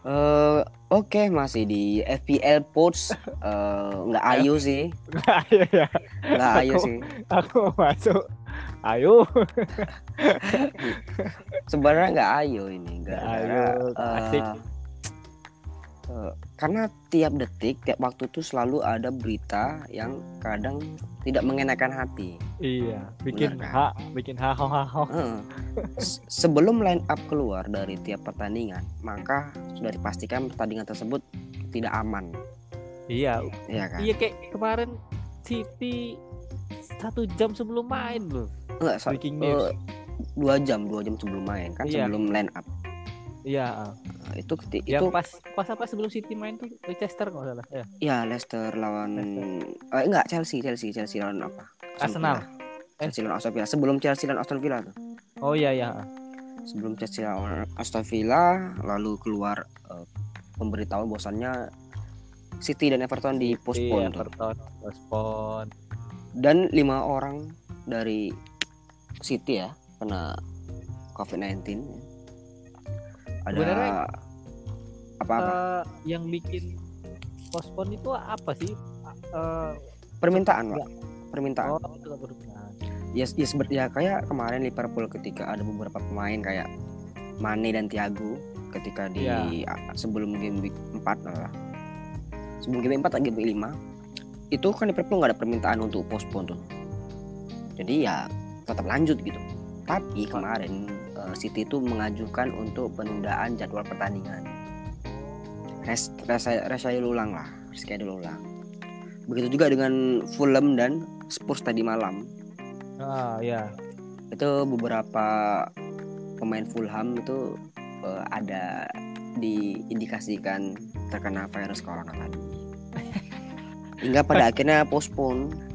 Eh, Oke masih di FPL Pods Eh, nggak ayu sih Ayo ya, nggak ayu sih aku masuk. Ayo. sebenarnya nggak ayu ini nggak Nggak ayu, asik. Karena tiap detik tiap waktu tuh selalu ada berita yang kadang tidak mengenakan hati Iya, bikin Benar, ha, bikin ha ho ha ho. Sebelum line up keluar dari tiap pertandingan maka sudah dipastikan pertandingan tersebut tidak aman Iya, ya kan iya kayak kemarin City satu jam sebelum main loh. Enggak, Breaking eh, news. dua jam dua jam sebelum main kan Iya. sebelum line up Iya, ah. Nah, itu yang itu pas pas apa sebelum City main tuh Leicester nggak salah. Ya. ya Leicester lawan Leicester. eh, enggak Chelsea Chelsea Chelsea lawan apa Arsenal. Villa. Chelsea lawan Aston Villa sebelum Chelsea lawan Aston Villa tuh Oh iya ya. sebelum Chelsea lawan Aston Villa lalu keluar eh, pemberitahuan bahwasannya City dan Everton di postpone Iya. Everton postpone. dan lima orang dari City ya kena COVID-19 ada Sebenarnya, apa-apa Eh, yang bikin postpone itu apa sih? Eh, permintaan pak permintaan oh, itu ya, ya, sebe- ya kayak kemarin Liverpool ketika ada beberapa pemain kayak Mane dan Thiago ketika di Iya. a- sebelum game week 4 lah. Sebelum game week 4 atau game week 5 itu kan Liverpool nggak ada permintaan untuk postpone tuh. Jadi ya tetap lanjut gitu. Tapi kemarin eh, City itu mengajukan untuk penundaan jadwal pertandingan. Res, resa, reschedule ulang lah, reschedule ulang. Begitu juga dengan Fulham dan Spurs tadi malam Ah, ya. itu beberapa pemain Fulham itu eh, ada diindikasikan terkena virus corona tadi hingga pada akhirnya postpone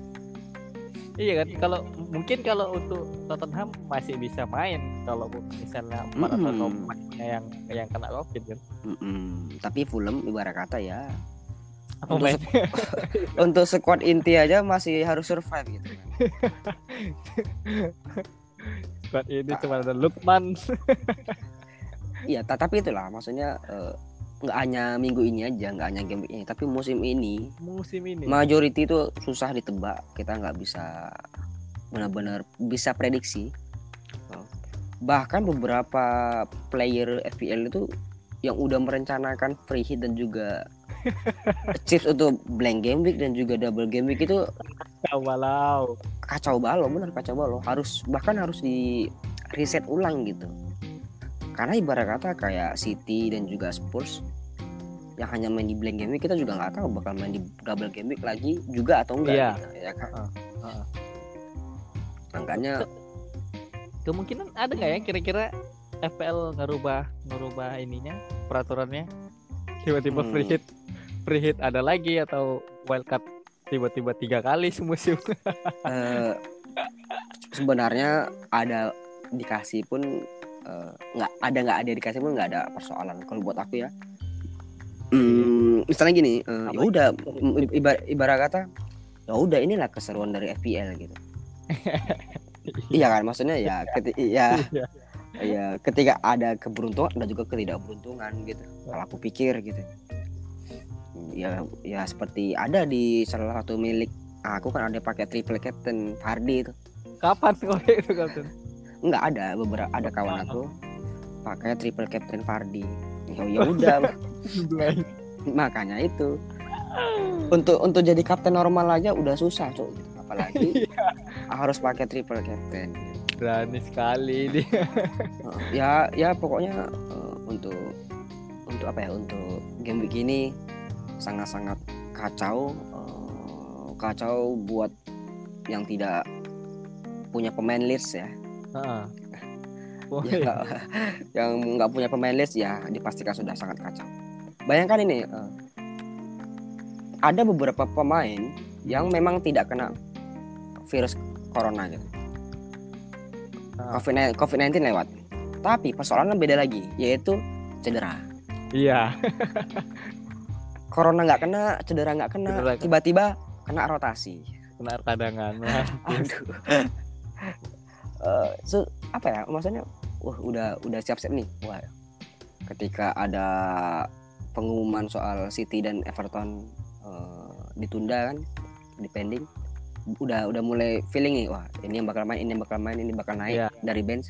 Iya kan kalau mungkin kalau untuk Tottenham masih bisa main kalau misalnya atau Mm-mm. pemainnya yang yang kena covid kan. Mm-mm. tapi Fulham ibarat kata ya Apa Untuk main? untuk squad inti aja masih harus survive gitu kan Squad ini cuma ada Lukman. iya ta- tapi itulah maksudnya eh, nggak hanya minggu ini aja nggak hanya game ini tapi musim ini musim ini. majority itu susah ditebak. Kita nggak bisa benar-benar bisa prediksi. Bahkan beberapa player FPL itu yang udah merencanakan free hit dan juga chips untuk blank game week dan juga double game week itu Walau. kacau balau benar kacau balau. Harus bahkan harus di reset ulang gitu. Karena ibarat kata kayak City dan juga Spurs yang hanya main di blank game week kita juga nggak tahu bakal main di double game week lagi juga atau enggak Iya. gitu, ya kan Heeh, heeh. makanya Kemungkinan ada nggak ya kira-kira FPL ngerubah ngerubah ininya peraturannya tiba-tiba Hmm. free hit free hit ada lagi atau wildcard tiba-tiba tiga kali semusim eh, sebenarnya ada dikasih pun eh, nggak ada nggak ada dikasih pun nggak ada persoalan kalau buat aku ya Hmm, misalnya gini eh, ya udah ibar- ibarat kata ya udah inilah keseruan dari FPL gitu. Iya kan maksudnya ya keti- ya Iya. ya ketika ada keberuntungan ada juga ketidakberuntungan gitu. Kalau aku pikir gitu. Ya ya seperti ada di salah satu milik aku kan ada pakai triple captain Fardi itu. Kapan kau itu kapten nggak ada beberapa ada kawan aku pakai triple captain Fardi. Ya ya udah makanya itu. Untuk untuk jadi kapten normal aja udah susah cok apalagi harus pakai triple captain. Berani sekali dia Uh, ya ya pokoknya uh, untuk untuk apa ya untuk game week ini sangat-sangat kacau uh, kacau buat yang tidak punya pemain list ya. Heeh. Oh, Ya, yang nggak punya pemain list ya dipastikan sudah sangat kacau bayangkan ini uh, ada beberapa pemain yang memang tidak kena virus corona gitu. Ah. COVID-19 COVID-19 lewat. Tapi persoalannya beda lagi yaitu cedera. Iya. Corona nggak kena cedera nggak kena tiba-tiba kena rotasi. Kena cadangan aduh. Eh, so, apa ya maksudnya? Wah udah udah siap-siap nih. Wah ketika ada pengumuman soal City dan Everton eh, ditunda kan depending udah udah mulai feeling nih wah ini yang bakal main ini yang bakal main ini bakal naik Iya. dari bench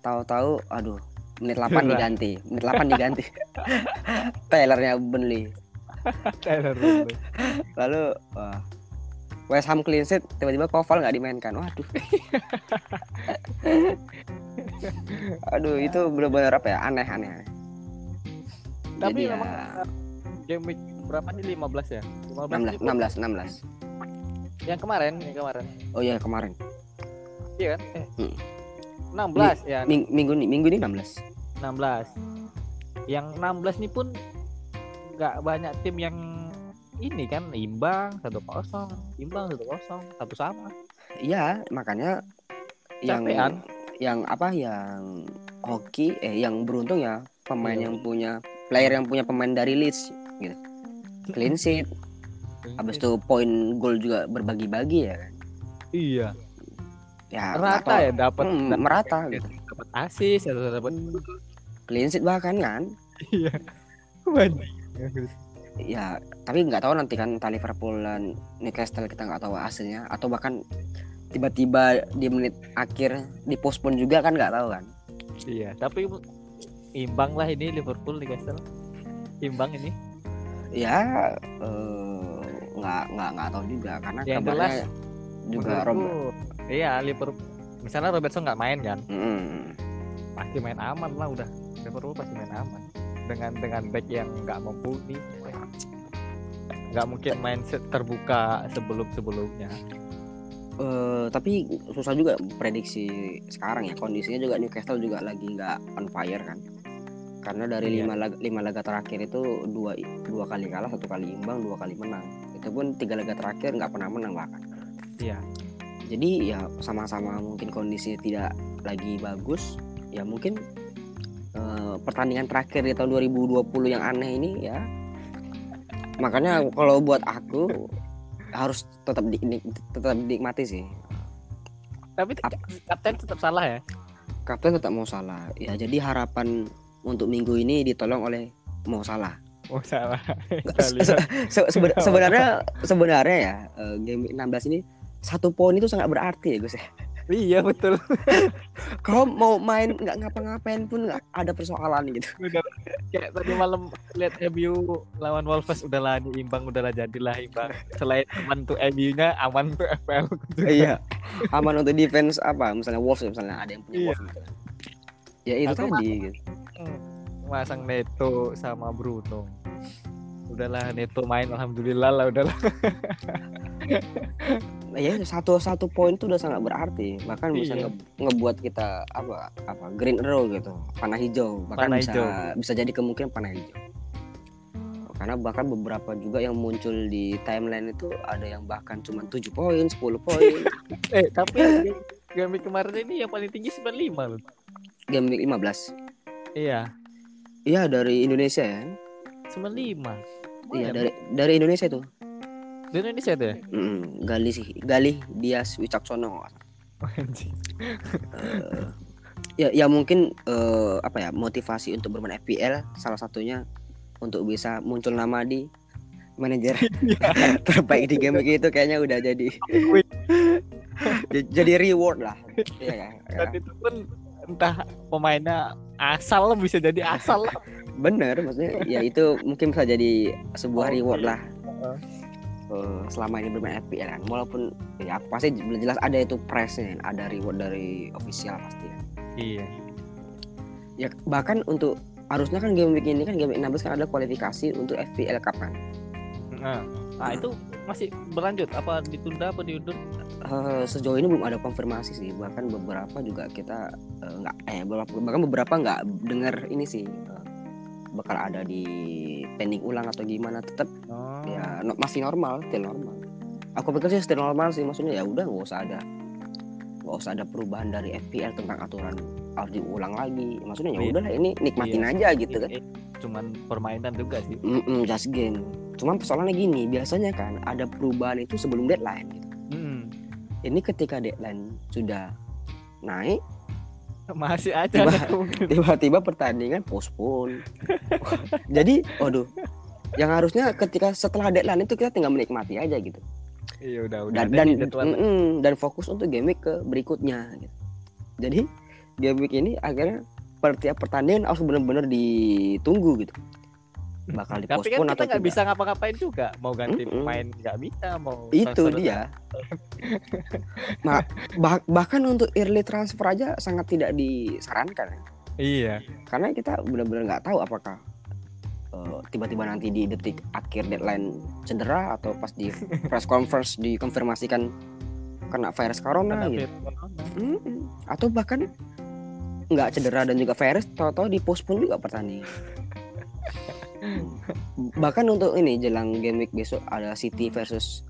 tahu-tahu aduh menit 8 Curah. diganti menit 8 diganti Taylornya Burnley Taylor Burnley. lalu wah West Ham clean sheet tiba-tiba Koval nggak dimainkan waduh aduh itu benar-benar apa ya aneh aneh aneh. Tapi Jadi memang ya, game week berapa nih 15 ya? 15 16 nih, 16 16 Yang kemarin, yang kemarin. oh iya kemarin Iya kan? Eh. Hmm. 16 ya. Ming- minggu ini minggu ini 16 16. Yang 16 nih pun nggak banyak tim yang ini kan imbang 1-0, imbang 1-0, satu sama. iya makanya yang Capean. yang apa yang hoki eh yang beruntung ya pemain Iya. yang punya player yang punya pemain dari Leeds gitu. Clean sheet. Habis itu poin gol juga berbagi-bagi ya kan? Iya. ya Rata ya dapat Hmm, merata gitu. dapat asis atau dapat clean sheet bahkan kan? Iya. Ya tapi nggak tahu nanti kan entah Liverpool dan Newcastle kita nggak tahu hasilnya. Atau bahkan tiba-tiba di menit akhir dipospon juga kan nggak tahu kan? Iya, tapi imbang lah ini Liverpool Newcastle. Imbang ini. ya eh, nggak nggak nggak tahu juga karena Yang jelas, juga Robert Iya, Liverpool. Misalnya Robertson nggak main kan, Mm, pasti main aman lah udah. Liverpool pasti main aman. Dengan dengan back yang nggak mumpuni. Nggak mungkin main terbuka sebelum sebelumnya. eh, tapi susah juga prediksi sekarang ya kondisinya juga Newcastle juga lagi nggak on fire kan karena dari Iya. lima laga, lima laga terakhir itu dua dua kali kalah satu kali imbang dua kali menang itu pun tiga laga terakhir nggak pernah menang bahkan Iya. jadi ya sama-sama mungkin kondisi tidak lagi bagus ya mungkin eh, pertandingan terakhir di tahun 2020 yang aneh ini ya makanya kalau buat aku harus tetap di, tetap dinikmati sih Tapi kapten tetap salah ya. kapten tetap mau salah ya jadi harapan untuk minggu ini ditolong oleh mau salah Oh salah. Se- se- se- seben- sebenarnya sebenarnya ya eh, game 16 ini satu poin itu sangat berarti ya Gus ya. iya betul. Kalau mau main nggak ngapa-ngapain pun nggak ada persoalan gitu. Udah kayak tadi malam lihat MU lawan Wolves udahlah imbang udahlah jadilah imbang. Selain aman tuh MU-nya aman tuh FPL. iya. Aman untuk defense apa? Misalnya Wolves misalnya ada yang punya Iya. Wolves gitu. Ya itu Atau tadi gitu. Masang Neto sama Bruno. Udahlah Neto main alhamdulillah lah udahlah. Ya satu satu poin itu udah sangat berarti. Bahkan bisa Iya. nge- ngebuat kita apa apa green arrow gitu, panah hijau. Bahkan Panah bisa hijau. bisa jadi kemungkinan panah hijau. Karena bahkan beberapa juga yang muncul di timeline itu ada yang bahkan cuma 7 poin, 10 poin. Eh tapi game- kemarin ini yang paling tinggi 95 loh. Game week 15. Iya, Iya dari Indonesia ya. 95. Iya Lumayan, dari dari Indonesia itu. Di Indonesia tuh ya? Mm, Gali sih, Gali Dias Wicaksono. Anjing. Eh, ya ya mungkin eh, apa ya motivasi untuk bermain FPL salah satunya untuk bisa muncul nama di manajer terbaik di game week itu kayaknya udah jadi jadi reward lah. Iya ya, ya. Dan itu pun entah pemainnya asal bisa jadi asal lah. Bener maksudnya ya itu mungkin bisa jadi sebuah Oh, reward iya. lah. Eh, selama ini bermain FPL kan walaupun ya pasti jelas ada itu price-nya ada reward dari official pasti kan. Iya. ya bahkan untuk harusnya kan game week ini kan game week 16 kan ada kualifikasi untuk FPL Cup kan Nah, nah itu masih berlanjut apa ditunda apa diundur? Eh, sejauh ini belum ada konfirmasi sih bahkan beberapa juga kita eh, nggak eh beberapa bahkan beberapa nggak dengar ini sih eh, bakal ada di pending ulang atau gimana tetap Oh. ya no- masih normal still normal aku pikir sih still normal sih maksudnya ya udah nggak usah ada nggak usah ada perubahan dari FPL tentang aturan harus diulang lagi maksudnya ya Iya. udahlah ini nikmatin Iya. aja gitu kan Eh, Cuman permainan juga sih. Mm-mm, just game cuma persoalannya gini biasanya kan ada perubahan itu sebelum deadline gitu. Hmm. ini ketika deadline sudah naik Masih aja tiba-tiba pertandingan postpone jadi waduh yang harusnya ketika setelah deadline itu kita tinggal menikmati aja gitu Iya udah udah dan dan mm-mm, dan fokus untuk game week ke berikutnya gitu. jadi game week ini akhirnya per tiap pertandingan harus benar-benar ditunggu gitu bakal Tapi kan dipospon kita atau nggak tidak bisa ngapa-ngapain juga. Mau ganti Mm-mm. pemain nggak bisa, mau itu dia Ma- bah- bahkan untuk early transfer aja sangat tidak disarankan ya. Iya. karena kita benar-benar nggak tahu apakah eh, tiba-tiba nanti di detik akhir deadline cedera atau pas di press conference dikonfirmasikan kena virus corona Karena gitu virus corona. Mm-mm. atau bahkan nggak cedera dan juga virus tahu-tahu dipospon juga pertandingan bahkan untuk ini jelang game week besok ada City versus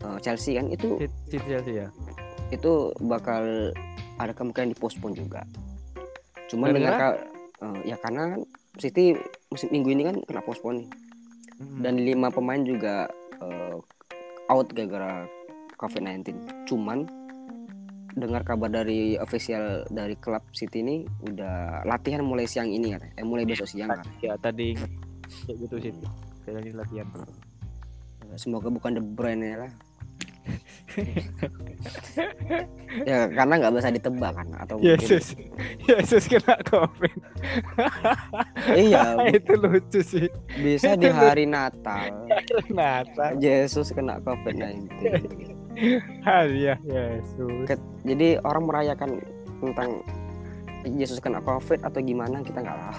eh, Chelsea kan itu City Chelsea ya. itu bakal ada kemungkinan dipospon juga. Cuman dengan Gara-gara? ka- eh, ya karena kan City musim minggu ini kan kena pospon nih. Mm-mm. Dan lima pemain juga eh, out gara-gara COVID-19. Cuman dengar kabar dari official dari klub City ini udah latihan mulai siang ini kan. Eh mulai besok siang kan. ya tadi kayak gitu sih. Saya lagi latihan. Semoga bukan De Bruyne lah. ya karena nggak bisa ditebak kan atau mungkin Yesus. Yesus kena covid. iya itu lucu sih. bisa di hari Natal Ternyata. Yesus kena COVID-19. Hadiah Yesus. Ke- Jadi orang merayakan tentang Yesus kena COVID atau gimana kita nggak tahu.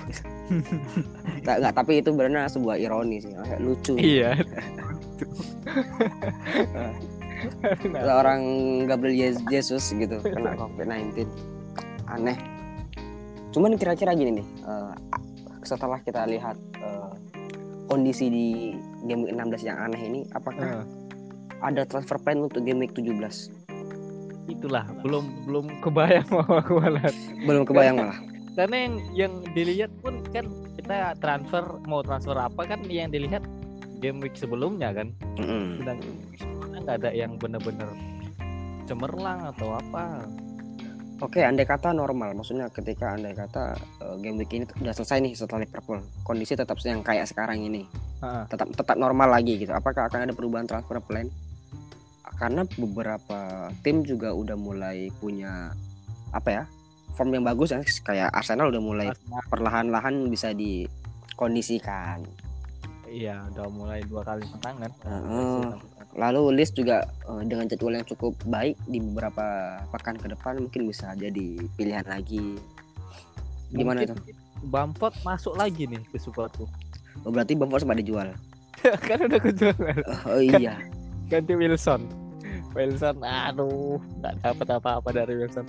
nggak, nggak, tapi itu benar sebuah ironi sih, lucu. Iya. Seorang Gabriel Ye- Jesus gitu kena COVID-19. Aneh. Cuman kira-kira gini nih, eh, setelah kita lihat eh, kondisi di game week 16 yang aneh ini, apakah Nah, ada transfer plan untuk game week 17? Itulah belum belum kebayang mau aku malah. Belum kebayang malah. Karena yang yang dilihat pun kan kita transfer mau transfer apa kan yang dilihat game week sebelumnya kan. Mm-mm. Sedang nggak ada yang bener-bener cemerlang atau apa. Oke, andai kata normal, maksudnya ketika andai kata eh, game week ini udah selesai nih setelah Liverpool, kondisi tetap yang kayak sekarang ini, Heeh. tetap tetap normal lagi gitu. Apakah akan ada perubahan transfer plan? Karena beberapa tim juga udah mulai punya apa ya form yang bagus ya, kayak Arsenal udah mulai perlahan-lahan bisa dikondisikan. Iya, udah mulai dua kali menang kan. Heeh. Lalu List juga eh, dengan jadwal yang cukup baik di beberapa pekan ke depan mungkin bisa jadi pilihan lagi. Gimana itu? Bamford masuk lagi nih ke Superku. Oh, berarti Bamford sempat dijual. kan udah kejualan. Oh iya. Ganti Wilson. Wilson, aduh, nggak dapat apa-apa dari Wilson.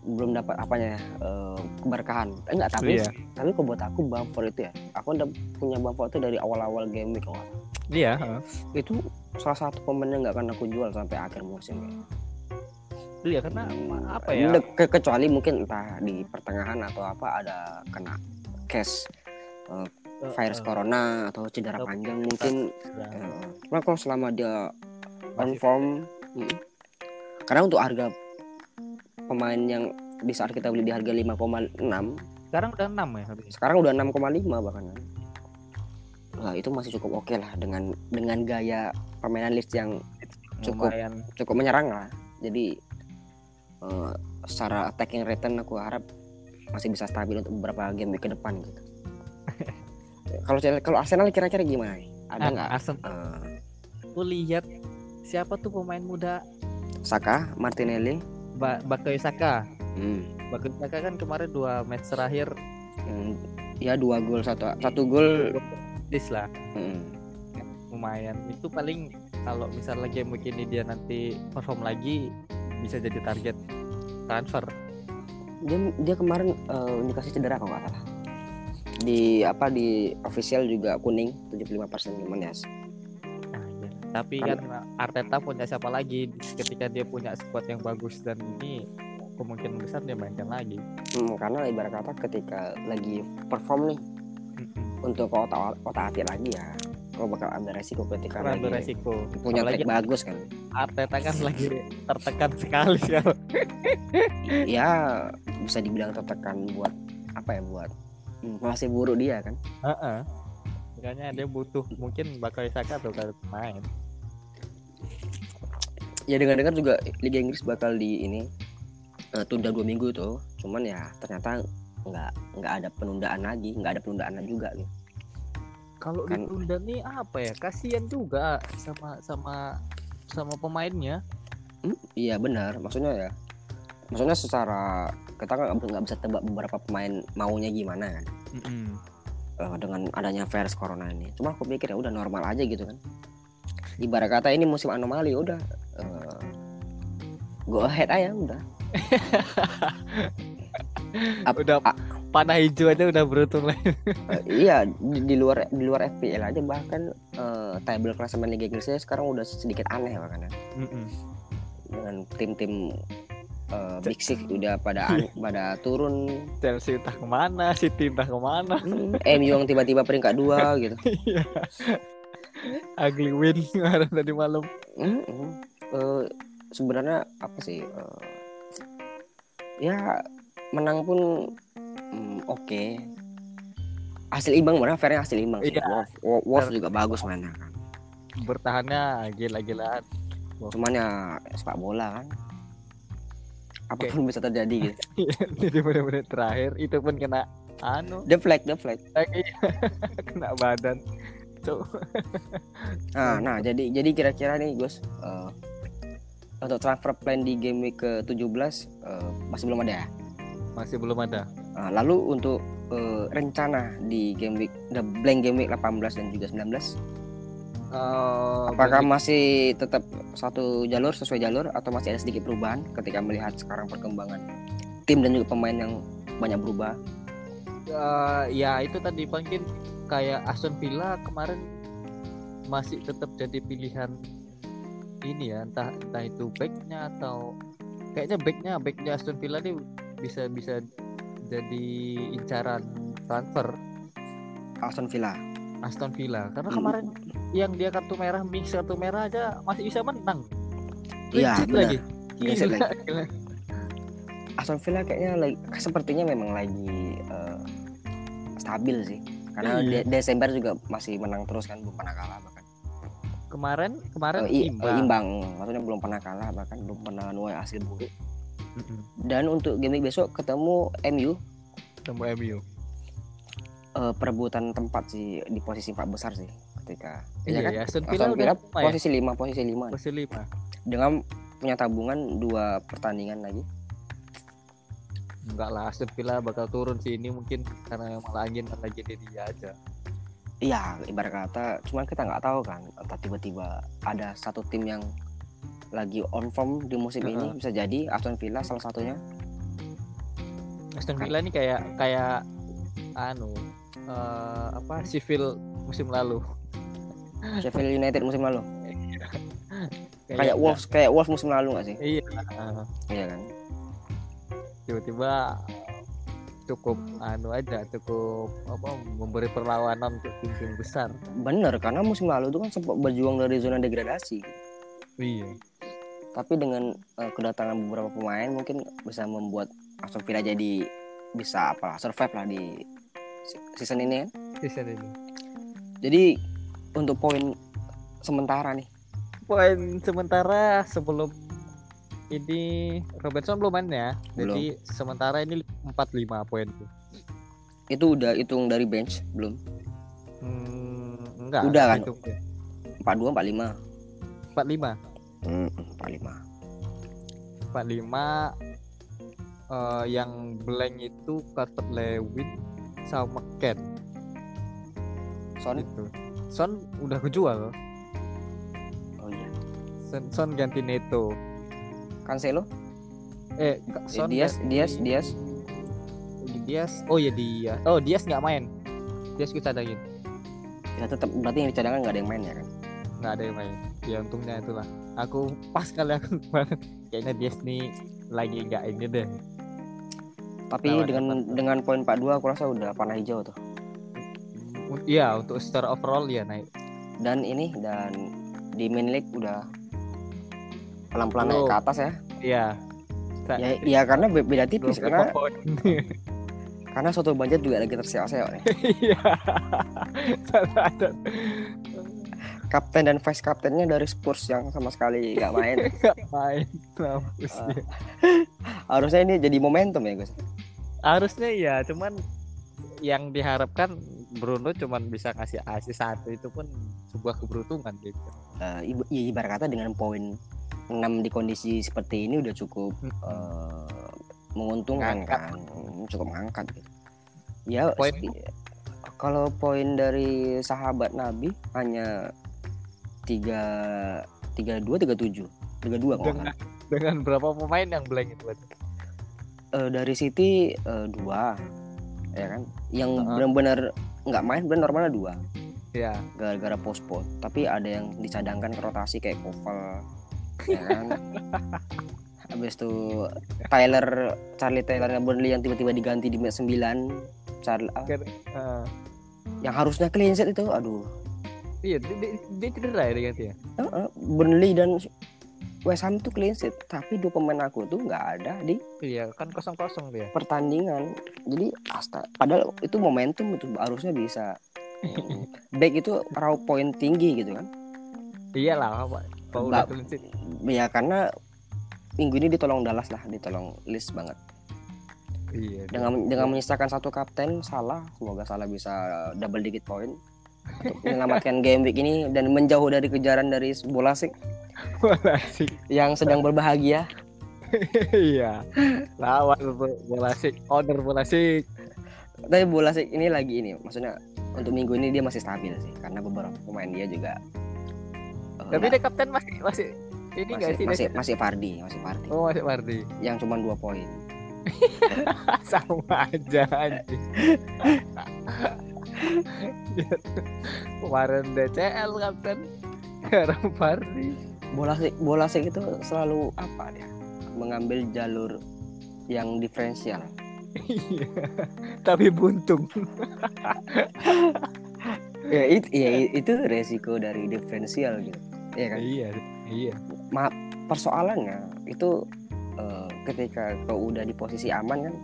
belum dapat apanya ya eh, keberkahan eh, enggak tapi Iya. tapi kok buat aku Bamford itu ya aku udah punya Bamford itu dari awal-awal game week kalau. Iya. heeh. itu salah satu pemain yang nggak akan aku jual sampai akhir musim Iya karena apa ya? Ke- ke- kecuali mungkin entah di pertengahan atau apa ada kena case eh, virus Eh, corona atau cedera Atau- panjang mungkin ya. eh, cuma kalau selama dia Masih- form mm. karena untuk harga pemain yang di saat kita beli di harga 5,6 Sekarang udah 6 ya sekarang udah 6,5 bahkan Nah, itu masih cukup oke lah dengan dengan gaya permainan list yang Cukup. Lumayan. cukup menyerang lah jadi eh, secara attacking return aku harap masih bisa stabil untuk beberapa game ke depan gitu kalau kalau Arsenal kira-kira gimana ada Ah, nggak Arsenal. eh, Aku lihat siapa tuh pemain muda Saka Martinelli ba Bakayo Saka. hmm. Bakayo Saka kan kemarin dua match terakhir hmm, ya dua gol satu satu gol dis lah hmm. lumayan. Itu paling kalau misalnya game week ini dia nanti perform lagi bisa jadi target transfer. dia dia kemarin eh, dikasih cedera kalau nggak salah di apa di official juga kuning 75% cuman ya Nah, iya. Tapi kan Arteta punya siapa lagi ketika dia punya squad yang bagus dan ini kemungkinan besar dia mainkan lagi. Hmm, karena ibarat kata ketika lagi perform nih untuk otak otak hati lagi ya kau bakal ambil resiko ketika lagi beresiko. punya track bagus kan Arteta kan lagi tertekan sekali sekarang. ya bisa dibilang tertekan buat apa ya buat masih buruk dia kan Heeh. makanya dia butuh mungkin bakal Saka tuh kalau main ya dengar-dengar juga Liga Inggris bakal di ini eh, tunda dua minggu tuh cuman ya ternyata nggak nggak ada penundaan lagi nggak ada penundaan juga gitu. kalau Kan- ditunda nih apa ya? Kasihan juga sama sama sama pemainnya. Hmm, iya benar. Maksudnya ya maksudnya secara kita nggak nggak bisa tebak beberapa pemain maunya gimana kan. Eh, dengan adanya virus corona ini. Cuma aku pikir ya udah normal aja gitu kan. Ibarat kata ini musim anomali udah eh, go ahead aja udah. Ap- udah a- panah hijau aja udah beruntung lah. Eh, iya di, di luar di luar FPL aja. Bahkan eh, table klasemen Liga Inggrisnya sekarang udah sedikit aneh bahkan ya. dengan tim-tim eh, Big Six udah pada an- pada turun. Chelsea entah ke mana City entah ke mana. Hmm, MU yang tiba-tiba peringkat dua gitu. Iya. ugly win kemarin tadi malam. Hmm, Eh, sebenarnya apa sih eh, ya menang pun hmm, oke. Hasil imbang benar fairnya hasil imbang sih. Iya. Wolf, Wolf- Wolf juga bagus mainnya kan. Bertahannya gila-gilaan cuman ya sepak bola kan. Apa pun bisa terjadi gitu. Jadi benar-benar terakhir itu pun kena anu. The flag the flag. Kena badan. Cuk. nah nah jadi jadi kira-kira nih Gus eh, untuk transfer plan di game week ke 17 eh, masih belum ada ya? Masih belum ada. Nah, lalu untuk eh, rencana di game week the blank game week 18 dan juga 19 Eh, apakah basic- masih tetap satu jalur sesuai jalur atau masih ada sedikit perubahan ketika melihat sekarang perkembangan tim dan juga pemain yang banyak berubah? Eh, ya itu tadi mungkin kayak Aston Villa kemarin masih tetap jadi pilihan ini ya entah entah itu backnya atau kayaknya backnya backnya Aston Villa nih bisa bisa jadi incaran transfer. Aston Villa. Aston Villa. Karena Hmm. kemarin yang dia kartu merah mix kartu merah aja masih bisa menang. Iya, lagi. Sheet Gila, gila. Aston Villa kayaknya lagi sepertinya memang lagi eh, stabil sih. Karena Iya. De- Desember juga masih menang terus kan belum pernah kalah kemarin kemarin i- eh, imbang, imbang. Maksudnya belum pernah kalah bahkan belum pernah nuai hasil buruk. Dan untuk game besok ketemu MU ketemu MU eh, perebutan tempat sih di posisi empat besar sih ketika. Iya kan? ya Aston Villa Aston udah Villa lima ya? posisi lima posisi lima. Posisi lima. Dengan punya tabungan dua pertandingan lagi. Enggak lah Aston Villa bakal turun sih. Ini mungkin karena memang lagi lagi di dia aja iya ibarat kata cuman kita nggak tahu kan entah tiba-tiba ada satu tim yang lagi on form di musim ini Heeh. bisa jadi Aston Villa salah satunya. Aston Kan. Villa ini kayak kayak anu eh, apa sivil musim lalu. Sheffield United musim lalu. Kayak enggak- Wolves kayak Wolves musim lalu nggak sih? Iya. Eh, iya kan? Tiba-tiba cukup anu aja cukup apa memberi perlawanan untuk tim-tim besar. Bener karena musim lalu itu kan sempat berjuang dari zona degradasi. Iya. Tapi dengan eh, kedatangan beberapa pemain mungkin bisa membuat Aston Villa jadi bisa apa survive lah di se- season ini kan. Season ini. Jadi untuk poin sementara nih. Poin sementara sebelum ini Robertson belum main ya? Belum. jadi sementara ini 45 poin itu udah hitung dari bench belum? Hmm, enggak. Udah kan? itu 42 45 45 hmm, 45 45 eh, yang blank itu Carter Lewin sama Ken Son? Itu Son udah kejual. Oh iya. Son, Son ganti Neto Cancelo eh Eh, Son Diaz Diaz Diaz Diaz oh ya. Diaz oh Diaz nggak main. Diaz kita cadangin. Ya tetap berarti yang di cadangan nggak ada yang main ya kan? Nggak ada yang main. Ya untungnya itulah. Aku pas kali aku kemarin kayaknya Diaz nih lagi nggak ini deh. Tapi Lawan dengan Everton. dengan poin 42 aku rasa udah panah hijau tuh. Iya untuk secara overall ya naik. Dan ini dan di main league udah pelan-pelan naik Belum. ke atas ya Iya Ya, ya karena be- beda tipis 25 karena karena soto banjar juga lagi terseok-seok nih. Iya. Kapten dan vice kaptennya dari Spurs yang sama sekali nggak main. Nggak main. Mampus Ah. dia. Harusnya ini jadi momentum ya Gus. Harusnya iya, cuman yang diharapkan Bruno cuman bisa ngasih asis satu itu pun sebuah keberuntungan gitu. Eh, ibu- ya, ibarat kata dengan poin 6 di kondisi seperti ini udah cukup Hmm. eh, menguntungkan Ngangkat. kan, Hmm, cukup mengangkat gitu. Ya Poin- kalau poin dari sahabat Nabi hanya tiga tiga dua tiga tujuh tiga dua Dengan dengan berapa pemain yang blank itu? Eh, dari City eh, dua ya kan yang Heeh. benar-benar nggak main benar normalnya dua Ya, gara-gara postpone tapi ada yang dicadangkan ke rotasi kayak Koval ya kan? Habis itu Tyler Charlie Taylor Burnley yang tiba-tiba diganti di menit 9 Charlie ah, eh, yang harusnya clean sheet itu aduh. Iya dia, dia, cedera ya diganti ya. eh, eh, Burnley dan West Ham tuh clean sheet tapi dua pemain aku tuh nggak ada di. Iya, kan kosong kosong dia. pertandingan. Jadi asta padahal itu momentum itu harusnya bisa back itu raw point tinggi gitu kan? Iyalah, apa? Udah sheet. ya karena minggu ini ditolong Dallas lah ditolong list banget Iya. dengan dengan menyisakan satu kapten salah semoga salah bisa double digit point untuk menyelamatkan game week ini dan menjauh dari kejaran dari bola sik bola sik. yang sedang berbahagia Iya. Lawan bola sik, owner bola sik. tapi bola sik ini lagi ini maksudnya untuk minggu ini dia masih stabil sih karena beberapa pemain dia juga Tapi nggak- dia kapten masih masih ini enggak sih? masih masih Fardi masih Fardi Oh, masih Mardi. yang cuma dua poin Sama aja anjing. Kemarin DCL kapten. Sekarang Mardi. bola bola sik itu selalu apa dia mengambil jalur yang diferensial Iya. Tapi buntung. ya itu ya itu resiko dari diferensial gitu ya kan Iya, iya. persoalannya itu eh, ketika kau udah di posisi aman kan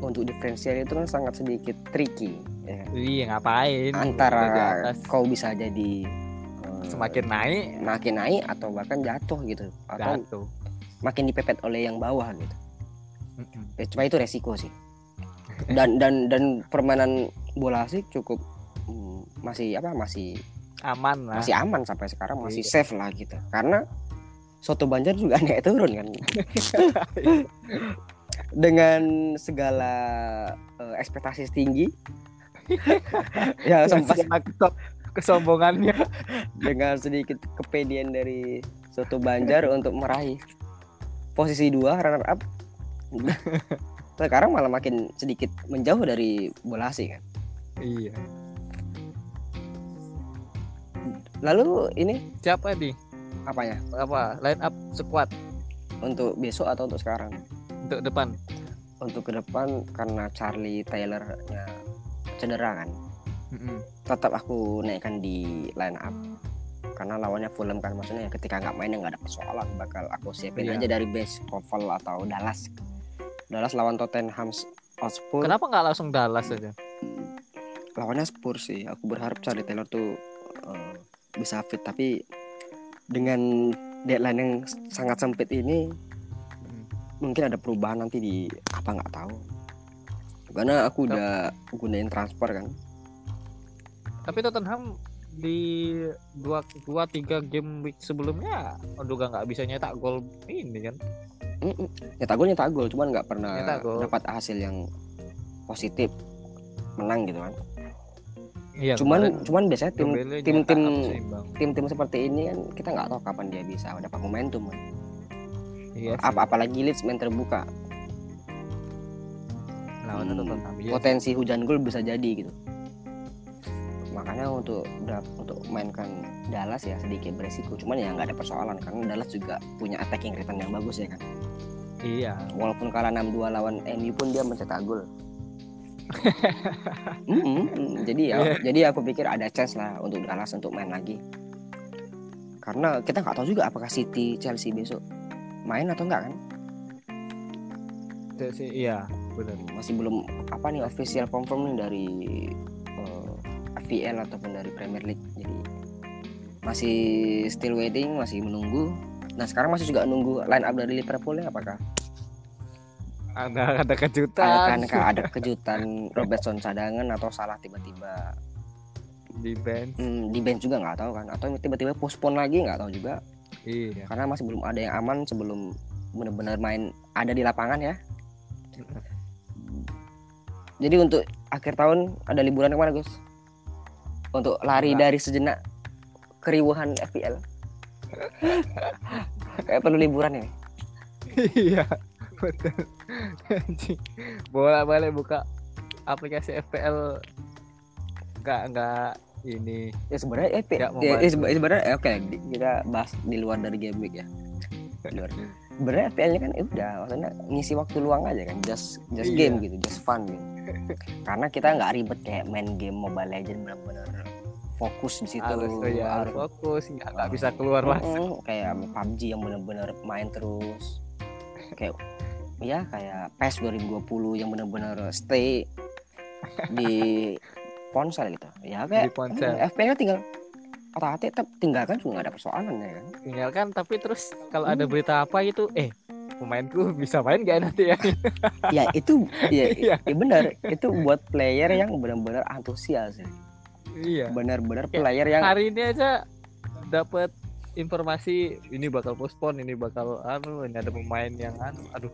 untuk diferensial itu kan sangat sedikit tricky ya kan? Iya, ngapain? Antara kau bisa jadi eh, semakin naik makin naik atau bahkan jatuh gitu atau jatuh. makin dipepet oleh yang bawah gitu ya, cuma itu resiko sih dan dan dan permainan bola sih cukup mm, masih apa masih Aman lah. masih aman sampai sekarang masih Iya. safe lah gitu karena soto banjar juga naik turun kan dengan segala eh, ekspektasi tinggi ya sempat kesombongannya. dengan sedikit kepedean dari soto banjar untuk meraih posisi dua runner up sekarang malah makin sedikit menjauh dari bola asing kan iya. Lalu ini Siapa nih? apanya Apa? Line up squad untuk besok atau untuk sekarang untuk depan. untuk ke depan karena Charlie Taylor-nya cedera kan Mm-mm. tetap aku naikkan di line up karena lawannya Fulham kan maksudnya ya ketika nggak main ya nggak ada persoalan bakal aku siapin Iya. aja dari base Koval atau Dallas Dallas lawan Tottenham Hotspur Kenapa nggak langsung Dallas aja? lawannya Spurs sih aku berharap Charlie Taylor tuh bisa fit tapi dengan deadline yang sangat sempit ini mungkin ada perubahan nanti di apa nggak tahu. Karena aku udah gunain transfer kan. Tapi Tottenham di dua dua tiga game week sebelumnya juga nggak bisa nyetak gol ini kan? Nyetak gol nyetak gol cuman nggak pernah dapat hasil yang positif menang gitu kan Iya. cuman kemarin cuman biasanya tim tim tim seimbang. tim-tim seperti ini kan kita nggak tahu kapan dia bisa dapat momentum kan. Iya. apa apalagi Leeds main terbuka Lawannya Hmm, Tottenham. Iya. potensi hujan gol bisa jadi gitu makanya untuk untuk mainkan Dallas ya sedikit beresiko cuman ya nggak ada persoalan karena Dallas juga punya attacking return yang bagus ya kan Iya. walaupun kalah 6-2 lawan MU pun dia mencetak gol Mm. jadi ya Iya. jadi aku pikir ada chance lah untuk Dallas untuk main lagi karena kita nggak tahu juga apakah City Chelsea besok main atau enggak kan sih, iya, benar. masih belum apa nih official confirm nih dari eh, FPL ataupun dari Premier League jadi masih still waiting masih menunggu nah sekarang masih juga nunggu line up dari Liverpool ya apakah Ada ada ada kejutan kan kah ada kejutan Robertson cadangan atau salah tiba-tiba. Di bench. hmm, di bench juga nggak tahu kan atau tiba-tiba postpone lagi nggak tahu juga. Iya. karena masih belum ada yang aman sebelum benar-benar main ada di lapangan ya. Jadi untuk akhir tahun ada liburan ke mana Gus? Untuk lari Enggak. dari sejenak keriuhan FPL kayak perlu liburan ya? Iya, betul. Anjing. Bolak-balik buka aplikasi FPL nggak nggak ini ya sebenarnya Nggak ya, ya, sebe- sebenarnya ya, oke di- kita bahas di luar dari game week ya Di luar. sebenarnya FPL kan ya udah maksudnya ngisi waktu luang aja kan just just Iya. game gitu just fun gitu karena kita nggak ribet kayak main game Mobile Legend benar-benar fokus di situ harus ya, harus fokus nggak nggak bisa keluar masuk kayak PUBG yang benar-benar main terus kayak ya kayak PES 2020 yang benar-benar stay di ponsel gitu ya kayak Di ponsel. mm, FPL tinggal otak tetap tinggalkan juga nggak ada persoalan ya kan tinggalkan tapi terus kalau ada Hmm. berita apa itu eh pemainku bisa main gak nanti ya ya itu ya, Iya. ya benar itu buat player yang benar-benar antusias ya. iya benar-benar player yang hari ini aja dapat informasi ini bakal postpone ini bakal anu ini ada pemain yang anu aduh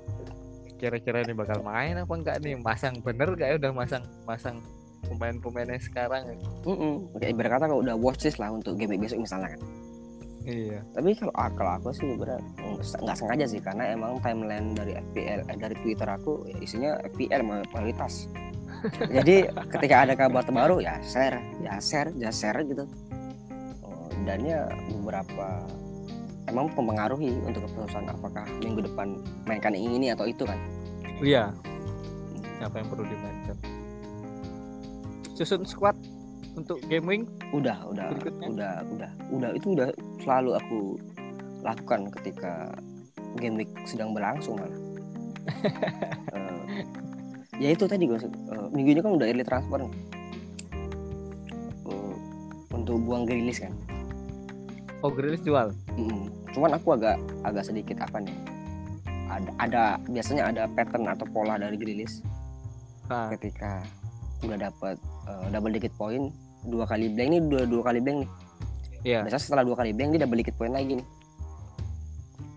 kira-kira ini bakal main apa enggak nih? Masang bener gak ya? Udah masang masang pemain-pemainnya sekarang ya? Kayak ibarat kata kalau udah watchlist lah untuk game besok misalnya kan. Iya. Tapi kalau kalau aku sih berat nggak sengaja sih karena emang timeline dari FPL eh, dari Twitter aku ya isinya FPL mayoritas. Jadi ketika ada kabar terbaru ya share ya share ya share gitu Oh, dan ya beberapa emang mempengaruhi untuk keputusan apakah minggu depan mainkan yang ini atau itu kan? Iya. Apa yang perlu dimainkan? Susun squad untuk game week udah udah. Berikutnya? udah udah. Udah itu udah selalu aku lakukan ketika game week sedang berlangsung malah. Eh, ya itu tadi gue minggu ini kan udah early transfer. Eh, untuk buang grilis kan oh Grealish jual? Mm, cuman aku agak agak sedikit apa nih? Ada ada biasanya ada pattern atau pola dari grilis. Nah, ketika udah dapat eh, double dikit poin dua kali blank nih dua dua kali blank nih. Iya. Biasanya setelah dua kali blank dia double dikit poin lagi nih.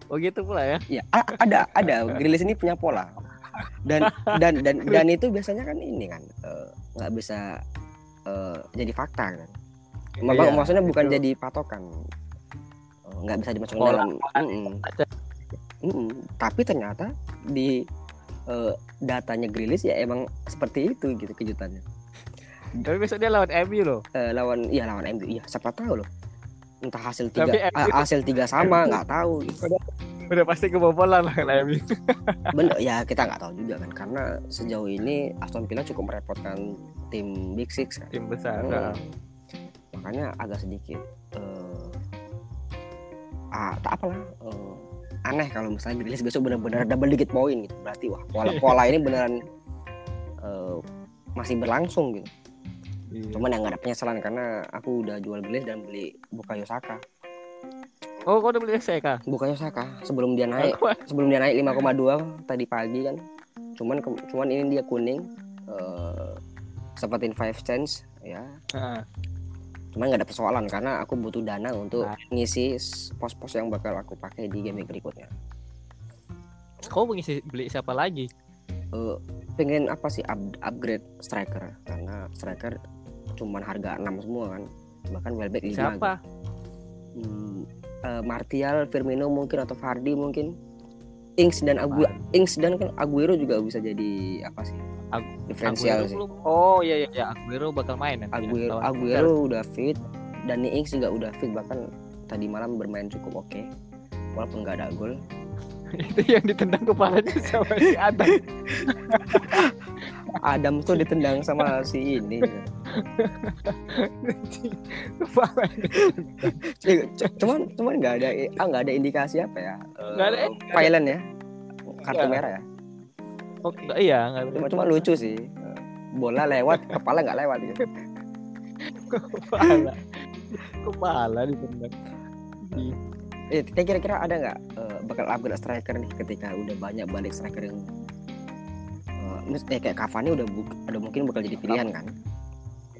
Oh gitu pula ya? Ya a- ada ada. Grilis ini punya pola. Dan dan dan dan itu biasanya kan ini kan eh, nggak bisa eh, jadi fakta kan. Mak- Iya, maksudnya bukan itu. jadi patokan nggak bisa dimasukin Pola dalam Mm-mm. Ada. Mm-mm. tapi ternyata di eh, datanya grilis ya emang seperti itu gitu kejutannya tapi besok dia lawan MU loh Eh, lawan iya lawan MU iya siapa tahu loh entah hasil tiga ah, hasil tiga sama nggak tahu gitu. udah pasti kebobolan lah MU bener ya kita nggak tahu juga kan karena sejauh ini Aston Villa cukup merepotkan tim Big Six kan tim besar Hmm. nah. makanya agak sedikit eh ah tak apalah eh, aneh kalau misalnya Grilis besok benar-benar double dikit poin gitu berarti wah pola pola ini beneran eh, masih berlangsung gitu. Iya. cuman yang nggak ada penyesalan karena aku udah jual Grilis dan beli Bukayo Saka. Oh kau udah beli SK Bukayo Saka sebelum dia naik sebelum dia naik 5,2 tadi pagi kan. Cuman cuman ini dia kuning eh seperti five chance ya. Nah, cuman nggak ada persoalan karena aku butuh dana untuk Nah. ngisi pos-pos yang bakal aku pakai di game berikutnya. Kau mengisi beli siapa lagi? Eh, pengen apa sih? Up- upgrade striker. Karena striker cuman harga 6 semua kan. Bahkan Welbeck 5 siapa? Hmm, eh, Martial, Firmino mungkin atau Vardy mungkin. Ings dan Agu Ings dan kan Aguero juga bisa jadi apa sih Ag- diferensial Aguero sih. belum. Oh iya iya iya. Aguero bakal main nanti ya, Aguero, lawan Aguero udah fit dan Ings juga udah fit bahkan tadi malam bermain cukup oke walaupun nggak ada gol. Itu yang ditendang kepalanya sama si Adam. Adam tuh ditendang sama si ini. C- cuman cuman nggak ada ah nggak ada indikasi apa ya? Nggak ada Eh, violent ya? Kartu Iya. merah ya Oh, enggak, iya, enggak. cuma cuma lucu sih bola lewat kepala nggak lewat gitu. Kepala. Kepala di bener. Di Eh, kira-kira ada nggak eh, bakal upgrade striker nih ketika udah banyak balik striker yang eh, mis- eh, kayak Cavani udah bu- udah mungkin bakal jadi pilihan kan?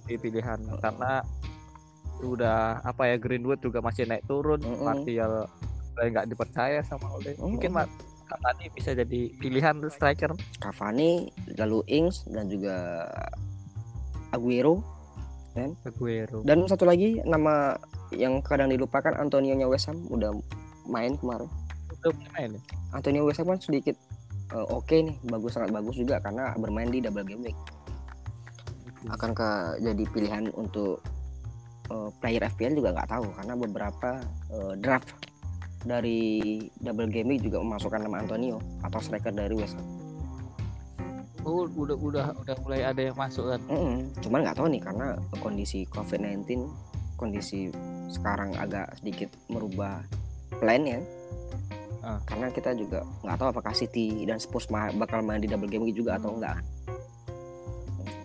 di pilihan karena udah apa ya Greenwood juga masih naik turun, Mm-mm. Martial mulai nggak dipercaya sama Ole. Mungkin Mm-mm. Mat Cavani bisa jadi pilihan striker. Cavani, lalu Ings dan juga Aguero Aguero. dan satu lagi nama yang kadang dilupakan Antonio nya West Ham udah main kemarin. Udah main ya? Antonio West Ham kan sedikit eh, oke nih, bagus sangat bagus juga karena bermain di double game week. Akankah jadi pilihan untuk eh, player FPL juga nggak tahu karena beberapa eh, draft dari double game week juga memasukkan nama Antonio atau striker dari West Ham. Oh, udah udah udah mulai ada yang masuk kan. Mm-mm. Cuman nggak tahu nih karena kondisi COVID-19, kondisi sekarang agak sedikit merubah plan ya. Ah. Karena kita juga nggak tahu apakah City dan Spurs bakal main di double game week juga atau enggak.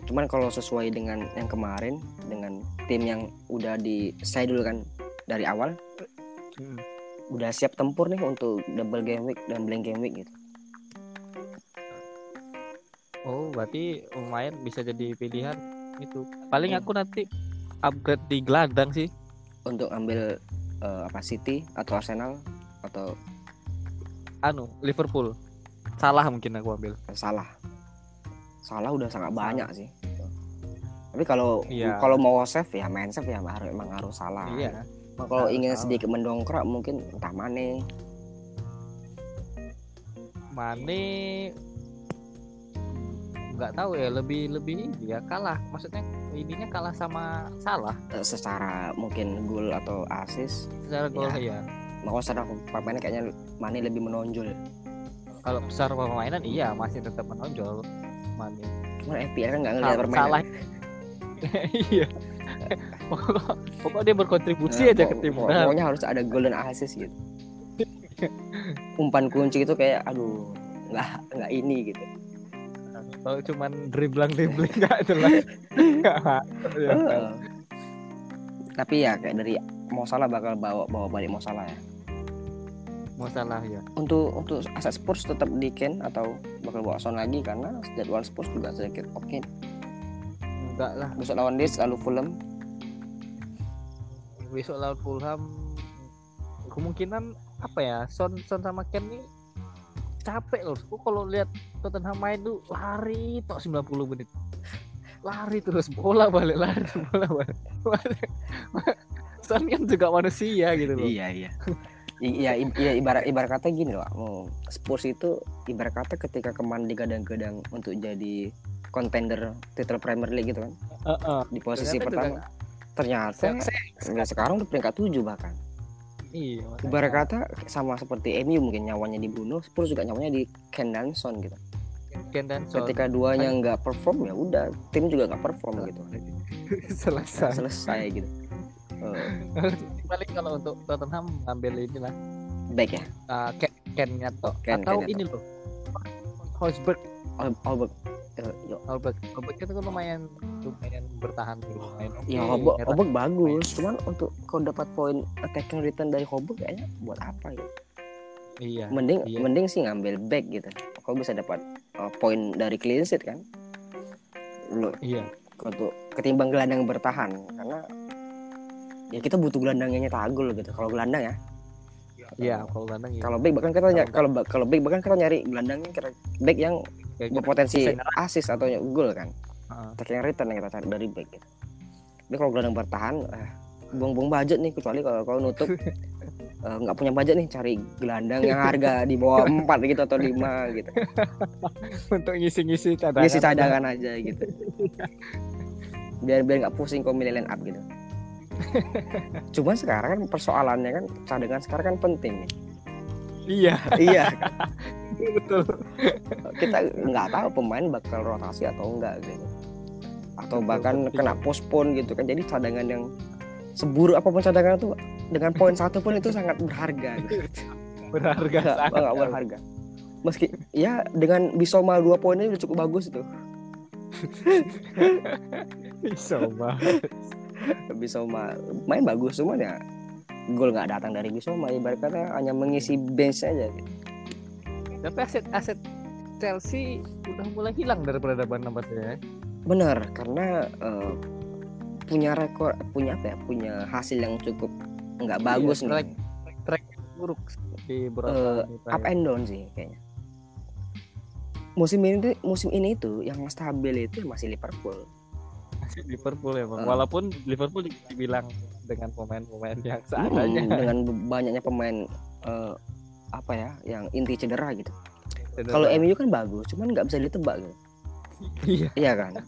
Cuman kalau sesuai dengan yang kemarin dengan tim yang udah di dulu kan dari awal, Hmm. Udah siap tempur nih untuk double game week dan blank game week gitu. Oh, berarti lumayan bisa jadi pilihan itu. Paling Hmm. aku nanti upgrade di gelandang sih. Untuk ambil eh, apa City atau Arsenal atau Anu, Liverpool. Salah mungkin aku ambil. salah salah udah sangat banyak sih tapi kalau Iya. kalau mau save ya main save ya harus emang harus salah Iya. Nah, kalau ingin salah. sedikit mendongkrak mungkin entah mana Mane nggak tahu ya lebih lebih ini ya kalah. Maksudnya ininya kalah sama salah. Eh, secara mungkin gol atau assist. Secara gol Ya. ya mau secara pemainnya kayaknya Mane lebih menonjol. Kalau besar permainan iya masih tetap menonjol Mane. Cuman FPL kan nggak ngeliat Sal- permainan. Salah. Iya pokok pokok dia berkontribusi Nah, aja ke tim pokok- pokoknya harus ada gol dan assist gitu. Umpan kunci itu kayak aduh nggak nggak ini gitu. Kalau cuman dribbling dribbling nggak jelas. Ya. Heeh. tapi ya kayak dari mau salah bakal bawa bawa balik mau salah ya. Mau salah ya. Untuk untuk aset Spurs tetap di Ken atau bakal bawa Son lagi? Karena jadwal Spurs juga sedikit oke. Enggak lah. Besok lawan Leeds lalu Fulham besok lawan Fulham kemungkinan apa ya Son Son sama Ken nih capek loh. Aku kalau lihat Tottenham main tuh lari tok 90 menit. Lari terus bola balik lari bola balik. Son kan juga manusia gitu loh. Iya iya. Iya iya ibarat ibarat kata gini loh Spurs itu ibarat kata ketika kemarin digadang-gadang untuk jadi kontender title Premier League gitu kan? Heeh. di posisi Ternyata pertama. juga- ternyata nggak sekarang udah peringkat 7 bahkan. Iya makanya. ibarat kata sama seperti MU mungkin nyawanya di Bruno Spurs juga nyawanya di Ken dan Son gitu. Ken dan Son ketika duanya nggak perform ya udah tim juga nggak perform gitu. Selesai. Selesai gitu. Eh, paling kalau untuk Tottenham ngambil ini lah back ya? Uh, Ken Kennya toh Ken- atau Ken-nya ini loh. Hosberg Al- Albert yo- Hosberg Hosberg itu kan lumayan lumayan bertahan lumayan oke. Ya Hobok nyerang. Hobok bagus. cuman untuk kau dapat poin attacking return dari Hobok kayaknya buat apa gitu iya mending iya. mending sih ngambil back gitu. Kau bisa dapat uh, poin dari clean sheet kan? Lo iya. untuk ketimbang gelandang bertahan. Karena ya kita butuh gelandang yang nyetak gol gitu. Kalau gelandang ya. Iya kalau gelandang iya. Kalau back bahkan kita nyari kalau kalau back bahkan kita nyari gelandangnya kira back yang Gitu. berpotensi nyerang. assist atau gol kan Heeh. attacking return yang kita cari dari back gitu. Tapi kalau gelandang bertahan, eh, buang-buang budget nih kecuali kalau kau nutup eh, nggak punya budget nih cari gelandang yang harga di bawah 4 gitu atau 5 gitu. untuk ngisi-ngisi cadangan Ngisi cadangan aja gitu. Biar biar nggak pusing kau milih line up gitu. Cuman sekarang kan persoalannya kan cadangan sekarang kan penting nih. Iya iya, betul kita nggak tahu pemain bakal rotasi atau enggak gitu. Atau Betul, bahkan betul. kena postpone gitu kan. Jadi cadangan yang seburuk apa pun cadangan itu dengan poin satu pun itu sangat berharga gitu. berharga Nggak, sangat berharga. meski ya dengan Bisoma dua poinnya udah cukup bagus itu Bisa banget. Bisoma main bagus cuman ya gol nggak datang dari Bisoma ibarat kata hanya mengisi bench aja gitu. Tapi aset-aset Chelsea udah mulai hilang dari peradaban nampaknya. ya. bener karena eh, punya rekor punya apa ya punya hasil yang cukup nggak bagus Iya, nih track- track buruk di menit up and down sih kayaknya musim ini tuh- musim ini tuh yang stabil itu masih Liverpool Masih Liverpool ya bang. Eh. Walaupun Liverpool dibilang dengan pemain-pemain yang Mm, seadanya. dengan banyaknya pemain eh, apa ya yang inti cedera gitu. Kalau MU kan bagus cuman nggak bisa ditebak gitu. Iya. Iya kan?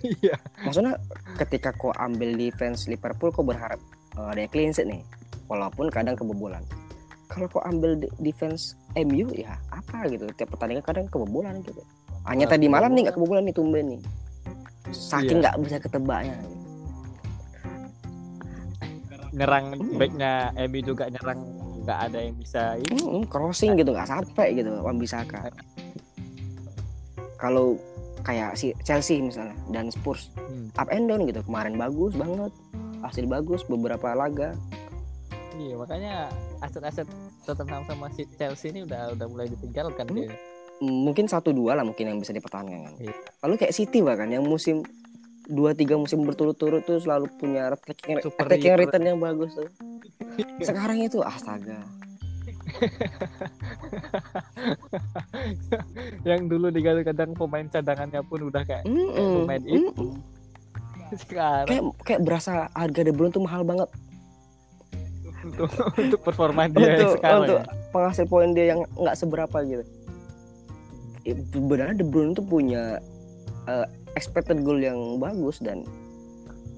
Iya. Maksudnya ketika kau ambil defense Liverpool kau berharap eh, ada clean sheet nih walaupun kadang kebobolan. Kalau kau ambil de- defense MU ya apa gitu tiap pertandingan kadang kebobolan gitu. Hanya Ah, tadi malam nih nggak kebobolan. nih tumben nih. Saking Iya. nggak bisa ketebaknya nyerang Hmm. backnya MU juga nyerang nggak ada yang bisa ini Mm, crossing gitu nggak sampai gitu Wan Bisaka kalau kayak si Chelsea misalnya dan Spurs Hmm. up and down gitu kemarin bagus banget hasil bagus beberapa laga iya makanya aset-aset Tottenham sama si Chelsea ini udah udah mulai ditinggalkan Hmm. dia Mm, mungkin satu dua lah mungkin yang bisa dipertahankan Iya. lalu kayak City bahkan yang musim dua tiga musim berturut-turut tuh selalu punya attacking, Super attacking return yang bagus tuh sekarang itu astaga yang dulu digadang-gadang pemain cadangannya pun udah kayak Mm-mm, pemain itu. mm-mm. sekarang kayak kayak berasa harga De Bruyne tuh mahal banget untuk, untuk performa dia untuk sekarang untuk ya. penghasil poin dia yang nggak seberapa gitu. Sebenarnya De Bruyne tuh punya eh, expected goal yang bagus dan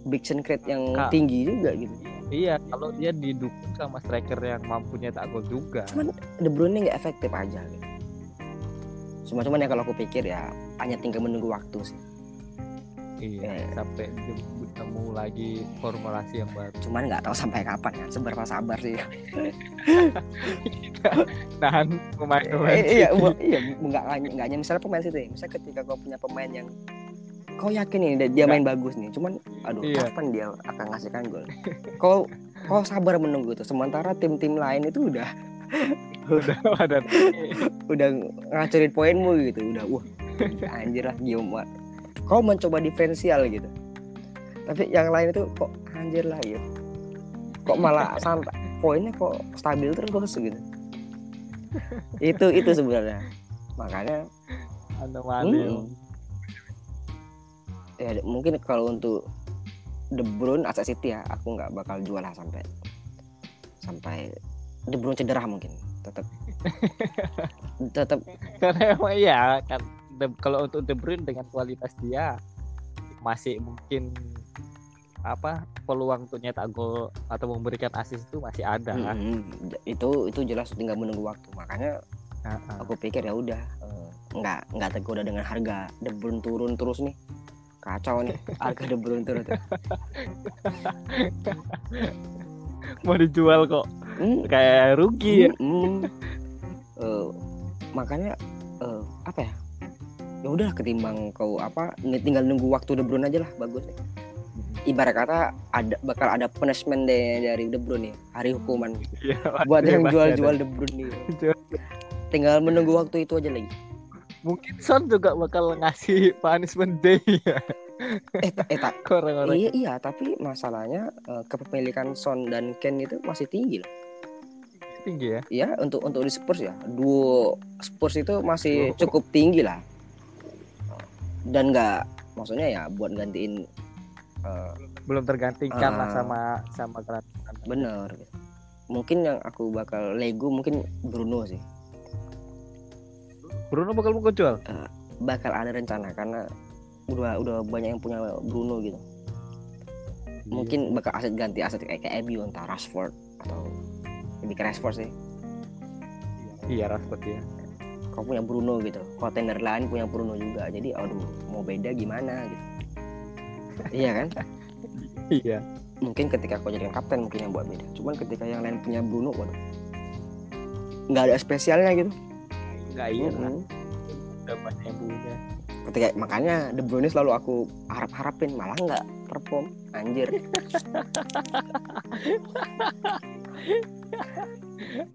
big chance rate yang Kak. tinggi juga gitu. Iya, kalau dia didukung sama striker yang mampu nyetak gol juga. Cuman De Bruyne nggak efektif aja gitu. Cuma cuman ya kalau aku pikir ya hanya tinggal menunggu waktu sih. Iya, Eh. sampai dia bertemu lagi formulasi yang baru. Cuman nggak tahu sampai kapan ya. Seberapa sabar sih. Nahan pemain-pemain Eh, iya, City. bu- iya, nggak hanya nggak hanya misalnya pemain situ. ya. Misalnya ketika kau punya pemain yang kau yakin nih dia- main bagus nih, cuman aduh Iya. kapan dia akan ngasihkan gol? Kau kau sabar menunggu itu. Sementara tim-tim lain itu udah udah ada udah ngacurin poinmu gitu, udah wah anjir lah Guillaume. Kau mencoba diferensial gitu. Tapi yang lain itu kok anjir lah gitu. Kok malah santai poinnya kok stabil terus gitu. itu itu sebenarnya. Makanya anomali. Hmm. Ya mungkin kalau untuk De Bruyne aset City ya aku nggak bakal jual lah sampai sampai De Bruyne cedera mungkin tetap tetap Karena emang iya kan kalau untuk De Bruyne dengan kualitas dia masih mungkin apa peluang untuk nyetak gol atau memberikan assist itu masih ada. mm, itu itu jelas tinggal menunggu waktu. Makanya Ah, ah. aku pikir ya udah eh, nggak nggak tergoda dengan harga De Bruyne turun terus nih kacau nih harga De Bruyne turun Mau dijual kok. Mm, kayak rugi ya. Mm, eh, makanya eh, apa ya? Ya udah ketimbang kau apa nih tinggal nunggu waktu De Bruyne aja lah bagus ibarat kata ada bakal ada punishment deh dari De Bruyne nih hari hukuman. Iya, buat yang jual-jual. De Bruyne nih. Tinggal menunggu waktu itu aja lagi Mungkin Son juga bakal ngasih punishment day ya eh ta- eh tak ke orang-orang. iya iya tapi masalahnya eh, kepemilikan Son dan Ken itu masih tinggi loh tinggi ya. ya untuk untuk di Spurs ya duo Spurs itu masih Duo. cukup tinggi lah dan nggak maksudnya ya buat gantiin eh, Belum tergantikan lah Ah. sama sama gelandang. bener mungkin yang aku bakal Lego mungkin Bruno sih Bruno bakal mau jual. bakal ada rencana karena udah udah banyak yang punya Bruno gitu. Mungkin bakal aset ganti aset kayak kayak MU entah Rashford atau lebih ke Rashford sih. Iya Rashford ya. kau punya Bruno gitu. Kontender lain punya Bruno juga. Jadi aduh mau beda gimana gitu. Iya kan? Iya. mungkin ketika kau jadikan kapten mungkin yang buat beda. Cuman ketika yang lain punya Bruno waduh. Nggak ada spesialnya gitu nggak iya lah. Mm-mm. udah banyak yang punya. Ketika makanya De Bruyne selalu aku harap harapin malah nggak perform. Anjir.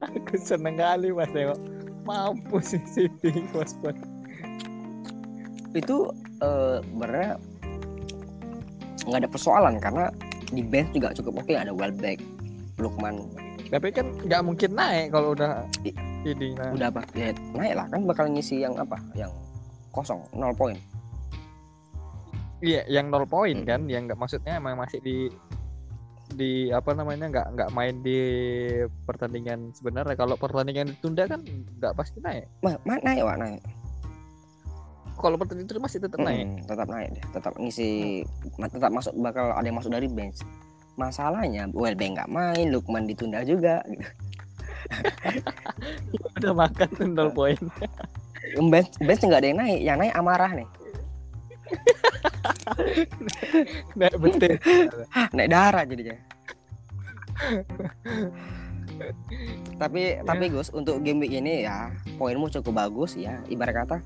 Aku seneng kali mas tengok. Mampus sih City mas Bang. itu eh sebenarnya nggak ada persoalan karena di bench juga cukup oke. Ada Welbeck Lukman tapi kan nggak mungkin naik kalau udah ini nah. udah apa? Ya naik lah. Kan bakal ngisi yang apa? Yang kosong nol poin. Iya yang nol poin Hmm. kan yang nggak maksudnya emang masih di di apa namanya nggak nggak main di pertandingan sebenarnya. Kalau pertandingan ditunda kan nggak pasti naik. Mah ma- naik wak naik. Kalau pertandingan itu masih tetap naik. Mm-mm, tetap naik deh. Tetap ngisi ma- tetap masuk bakal ada yang masuk dari bench masalahnya Welbeck nggak main Lukman ditunda juga. Gitu. udah makan tuh nol poin. Bench bench nggak ada yang naik yang naik amarah nih. Naik betul naik darah jadinya. Tapi tapi Gus untuk game week ini ya poinmu cukup bagus ya ibarat kata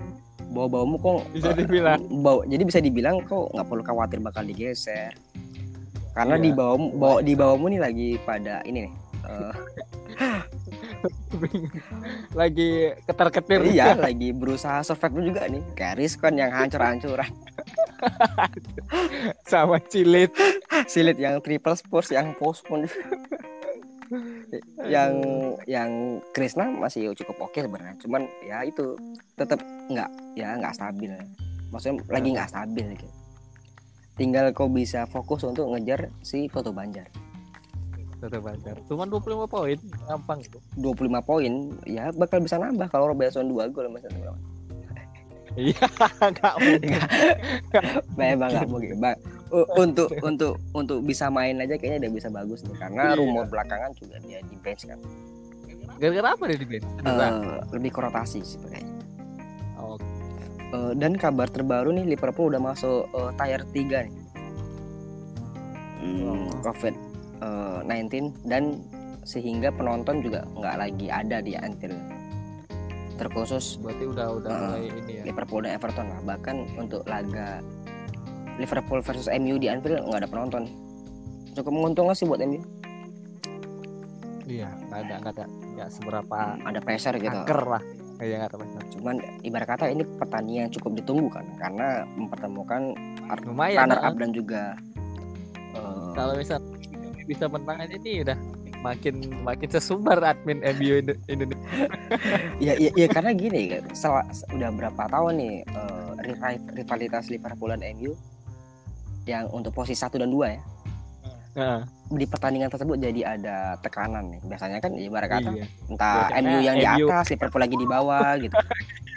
bawa bawamu kok bisa eh, dibilang. bawa jadi bisa dibilang kok nggak perlu khawatir bakal digeser karena Iya. di bawahmu bawa di bawahmu nih lagi pada ini nih eh, lagi ketar-ketir. Iya lagi berusaha survive juga nih. Kayak Rizkon yang hancur-hancuran. Sama cilit. Silit yang triple spurs yang postpone. Yang yang Krishna masih cukup oke sebenarnya. Cuman ya itu tetap nggak ya nggak stabil. Maksudnya lagi nggak stabil gitu tinggal kau bisa fokus untuk ngejar si Foto Banjar. Tetap banjar. Cuman 25 poin gampang itu. 25 poin ya bakal bisa nambah kalau Robertson 2 gol misalnya iya nggak mungkin. Memang nggak mungkin. Untuk untuk untuk bisa main aja kayaknya udah bisa bagus nih. Karena Iya. rumor belakangan juga dia di bench kan. Gara-gara apa dia di bench? Eh, lebih ke rotasi sih kayaknya Eh, dan kabar terbaru nih Liverpool udah masuk eh, tier 3 nih. Hmm, Oh. COVID eh, 19 dan sehingga penonton juga nggak lagi ada di Anfield. Terkhusus berarti udah udah mulai ini ya Liverpool dan Everton lah. Bahkan untuk laga Liverpool versus MU di Anfield nggak ada penonton. Cukup menguntungkan sih buat MU. iya nggak ada nggak ada nggak seberapa Ada pressure gitu. angker lah iya nggak ada benar. Cuman ibarat kata ini pertandingan yang cukup ditunggu kan karena mempertemukan lumayan runner up dan juga eh, kalau misal bisa menang aja ini udah makin makin sesumbar admin MU Indo- Indonesia. Ya, ya, ya karena gini kan sel- udah berapa tahun nih rival- rivalitas Liverpool dan MU yang untuk posisi satu dan dua ya. Heeh, di pertandingan tersebut jadi ada tekanan nih biasanya kan ibarat kata iya. entah Biasanya MU yang di MU. atas Liverpool lagi di bawah gitu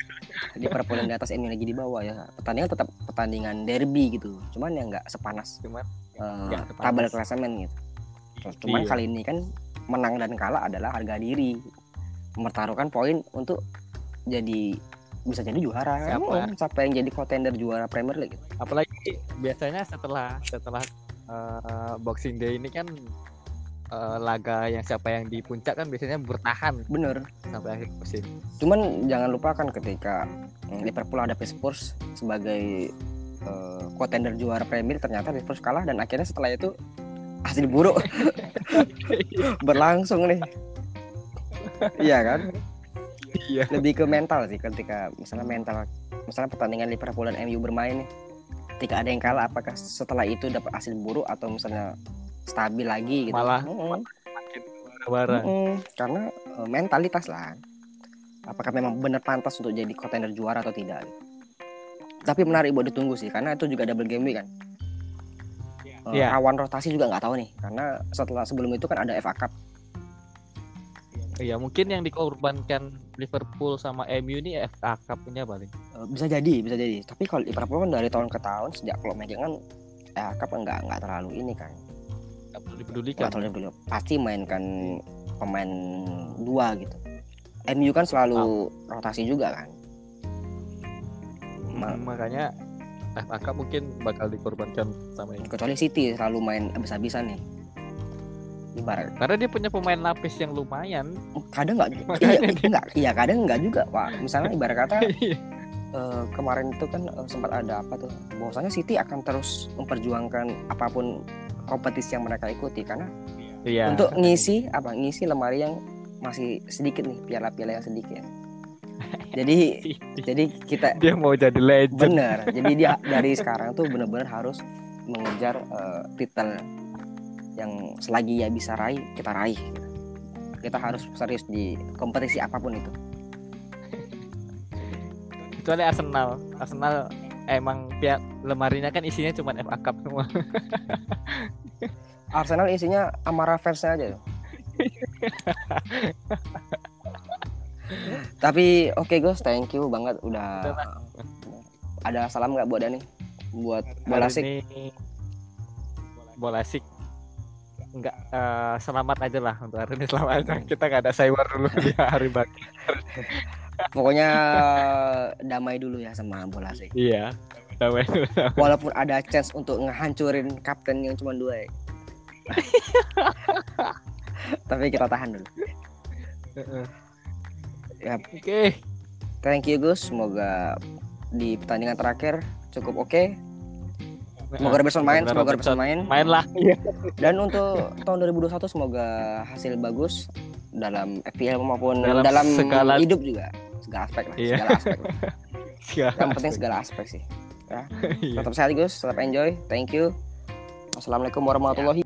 Liverpool yang di atas MU lagi di bawah ya pertandingan tetap pertandingan derby gitu cuman yang nggak sepanas cuman Nggak sepanas. tabel klasemen gitu Terus, cuman Iya. kali ini kan menang dan kalah adalah harga diri mempertaruhkan poin untuk jadi bisa jadi juara Siapa? Siapa yang jadi contender juara Premier League gitu. apalagi biasanya setelah setelah eh, Boxing Day ini kan eh, laga yang siapa yang di puncak kan biasanya bertahan bener. sampai akhir musim. Cuman jangan lupakan ketika mm, Liverpool ada Spurs sebagai eh, contender juara Premier ternyata Spurs kalah dan akhirnya setelah itu hasil buruk. Berlangsung nih. Iya kan? Iya. Lebih ke mental sih ketika misalnya mental misalnya pertandingan Liverpool dan MU bermain nih ketika ada yang kalah apakah setelah itu dapat hasil buruk atau misalnya stabil lagi gitu? Malah Mm-mm. makin bara Mm-mm. karena eh, mentalitas lah. Apakah memang benar pantas untuk jadi contender juara atau tidak? Tapi menarik buat ditunggu sih karena itu juga double game week kan? Eh, Iya. rawan rotasi juga nggak tahu nih. Karena setelah sebelum itu kan ada FA Cup Iya mungkin yang dikorbankan Liverpool sama MU ini FA Cup-nya paling. Eh, bisa jadi bisa jadi. Tapi kalau Liverpool kan dari tahun ke tahun sejak kalau megang kan FA Cup nggak nggak terlalu ini kan. Nggak perlu dipedulikan. Terlalu dulu pasti mainkan pemain dua gitu. MU kan selalu rotasi juga kan. Ma- Hmm, makanya FA Cup mungkin bakal dikorbankan sama ini. Kecuali City selalu main habis-habisan nih ibarat Karena dia punya pemain lapis yang lumayan. kadang nggak iya, dia- enggak iya kadang nggak juga pak misalnya ibarat kata Iya. eh, kemarin itu kan eh, sempat ada apa tuh bahwasanya City akan terus memperjuangkan apa pun kompetisi yang mereka ikuti karena Iya. untuk ngisi apa ngisi lemari yang masih sedikit nih piala-piala yang sedikit jadi jadi kita dia mau jadi legend. bener jadi dia dari sekarang tuh bener-bener harus mengejar eh, titel yang selagi ya bisa raih kita raih kita harus serius di kompetisi apa pun itu Kecuali Arsenal. Arsenal emang pihak lemarinya kan isinya cuma FA Cup semua. Arsenal isinya amarah fansnya aja tuh. Tapi oke Gus, thank you banget udah ada salam nggak buat Dani? Buat bola sik. bola sik enggak eh, selamat aja lah untuk hari ini selamat aja kita nggak ada cyber dulu di hari bagi Pokoknya damai dulu ya sama bola sik. iya damai dulu. Walaupun ada chance untuk ngehancurin kapten yang cuma dua ya. Tapi kita tahan dulu. Ya, oke thank you Gus. Semoga di pertandingan terakhir cukup oke. Semoga Robertson main, Semoga semoga Robertson main. main lah iya Dan untuk tahun 2021 semoga hasil bagus dalam FPL maupun Dalam dalam, segala- hidup juga. Segala aspek lah, Iya. segala aspek. lah. Yang penting segala aspek sih. Iya. Tetap sehat Gus, tetap enjoy. Thank you. Assalamualaikum warahmatullahi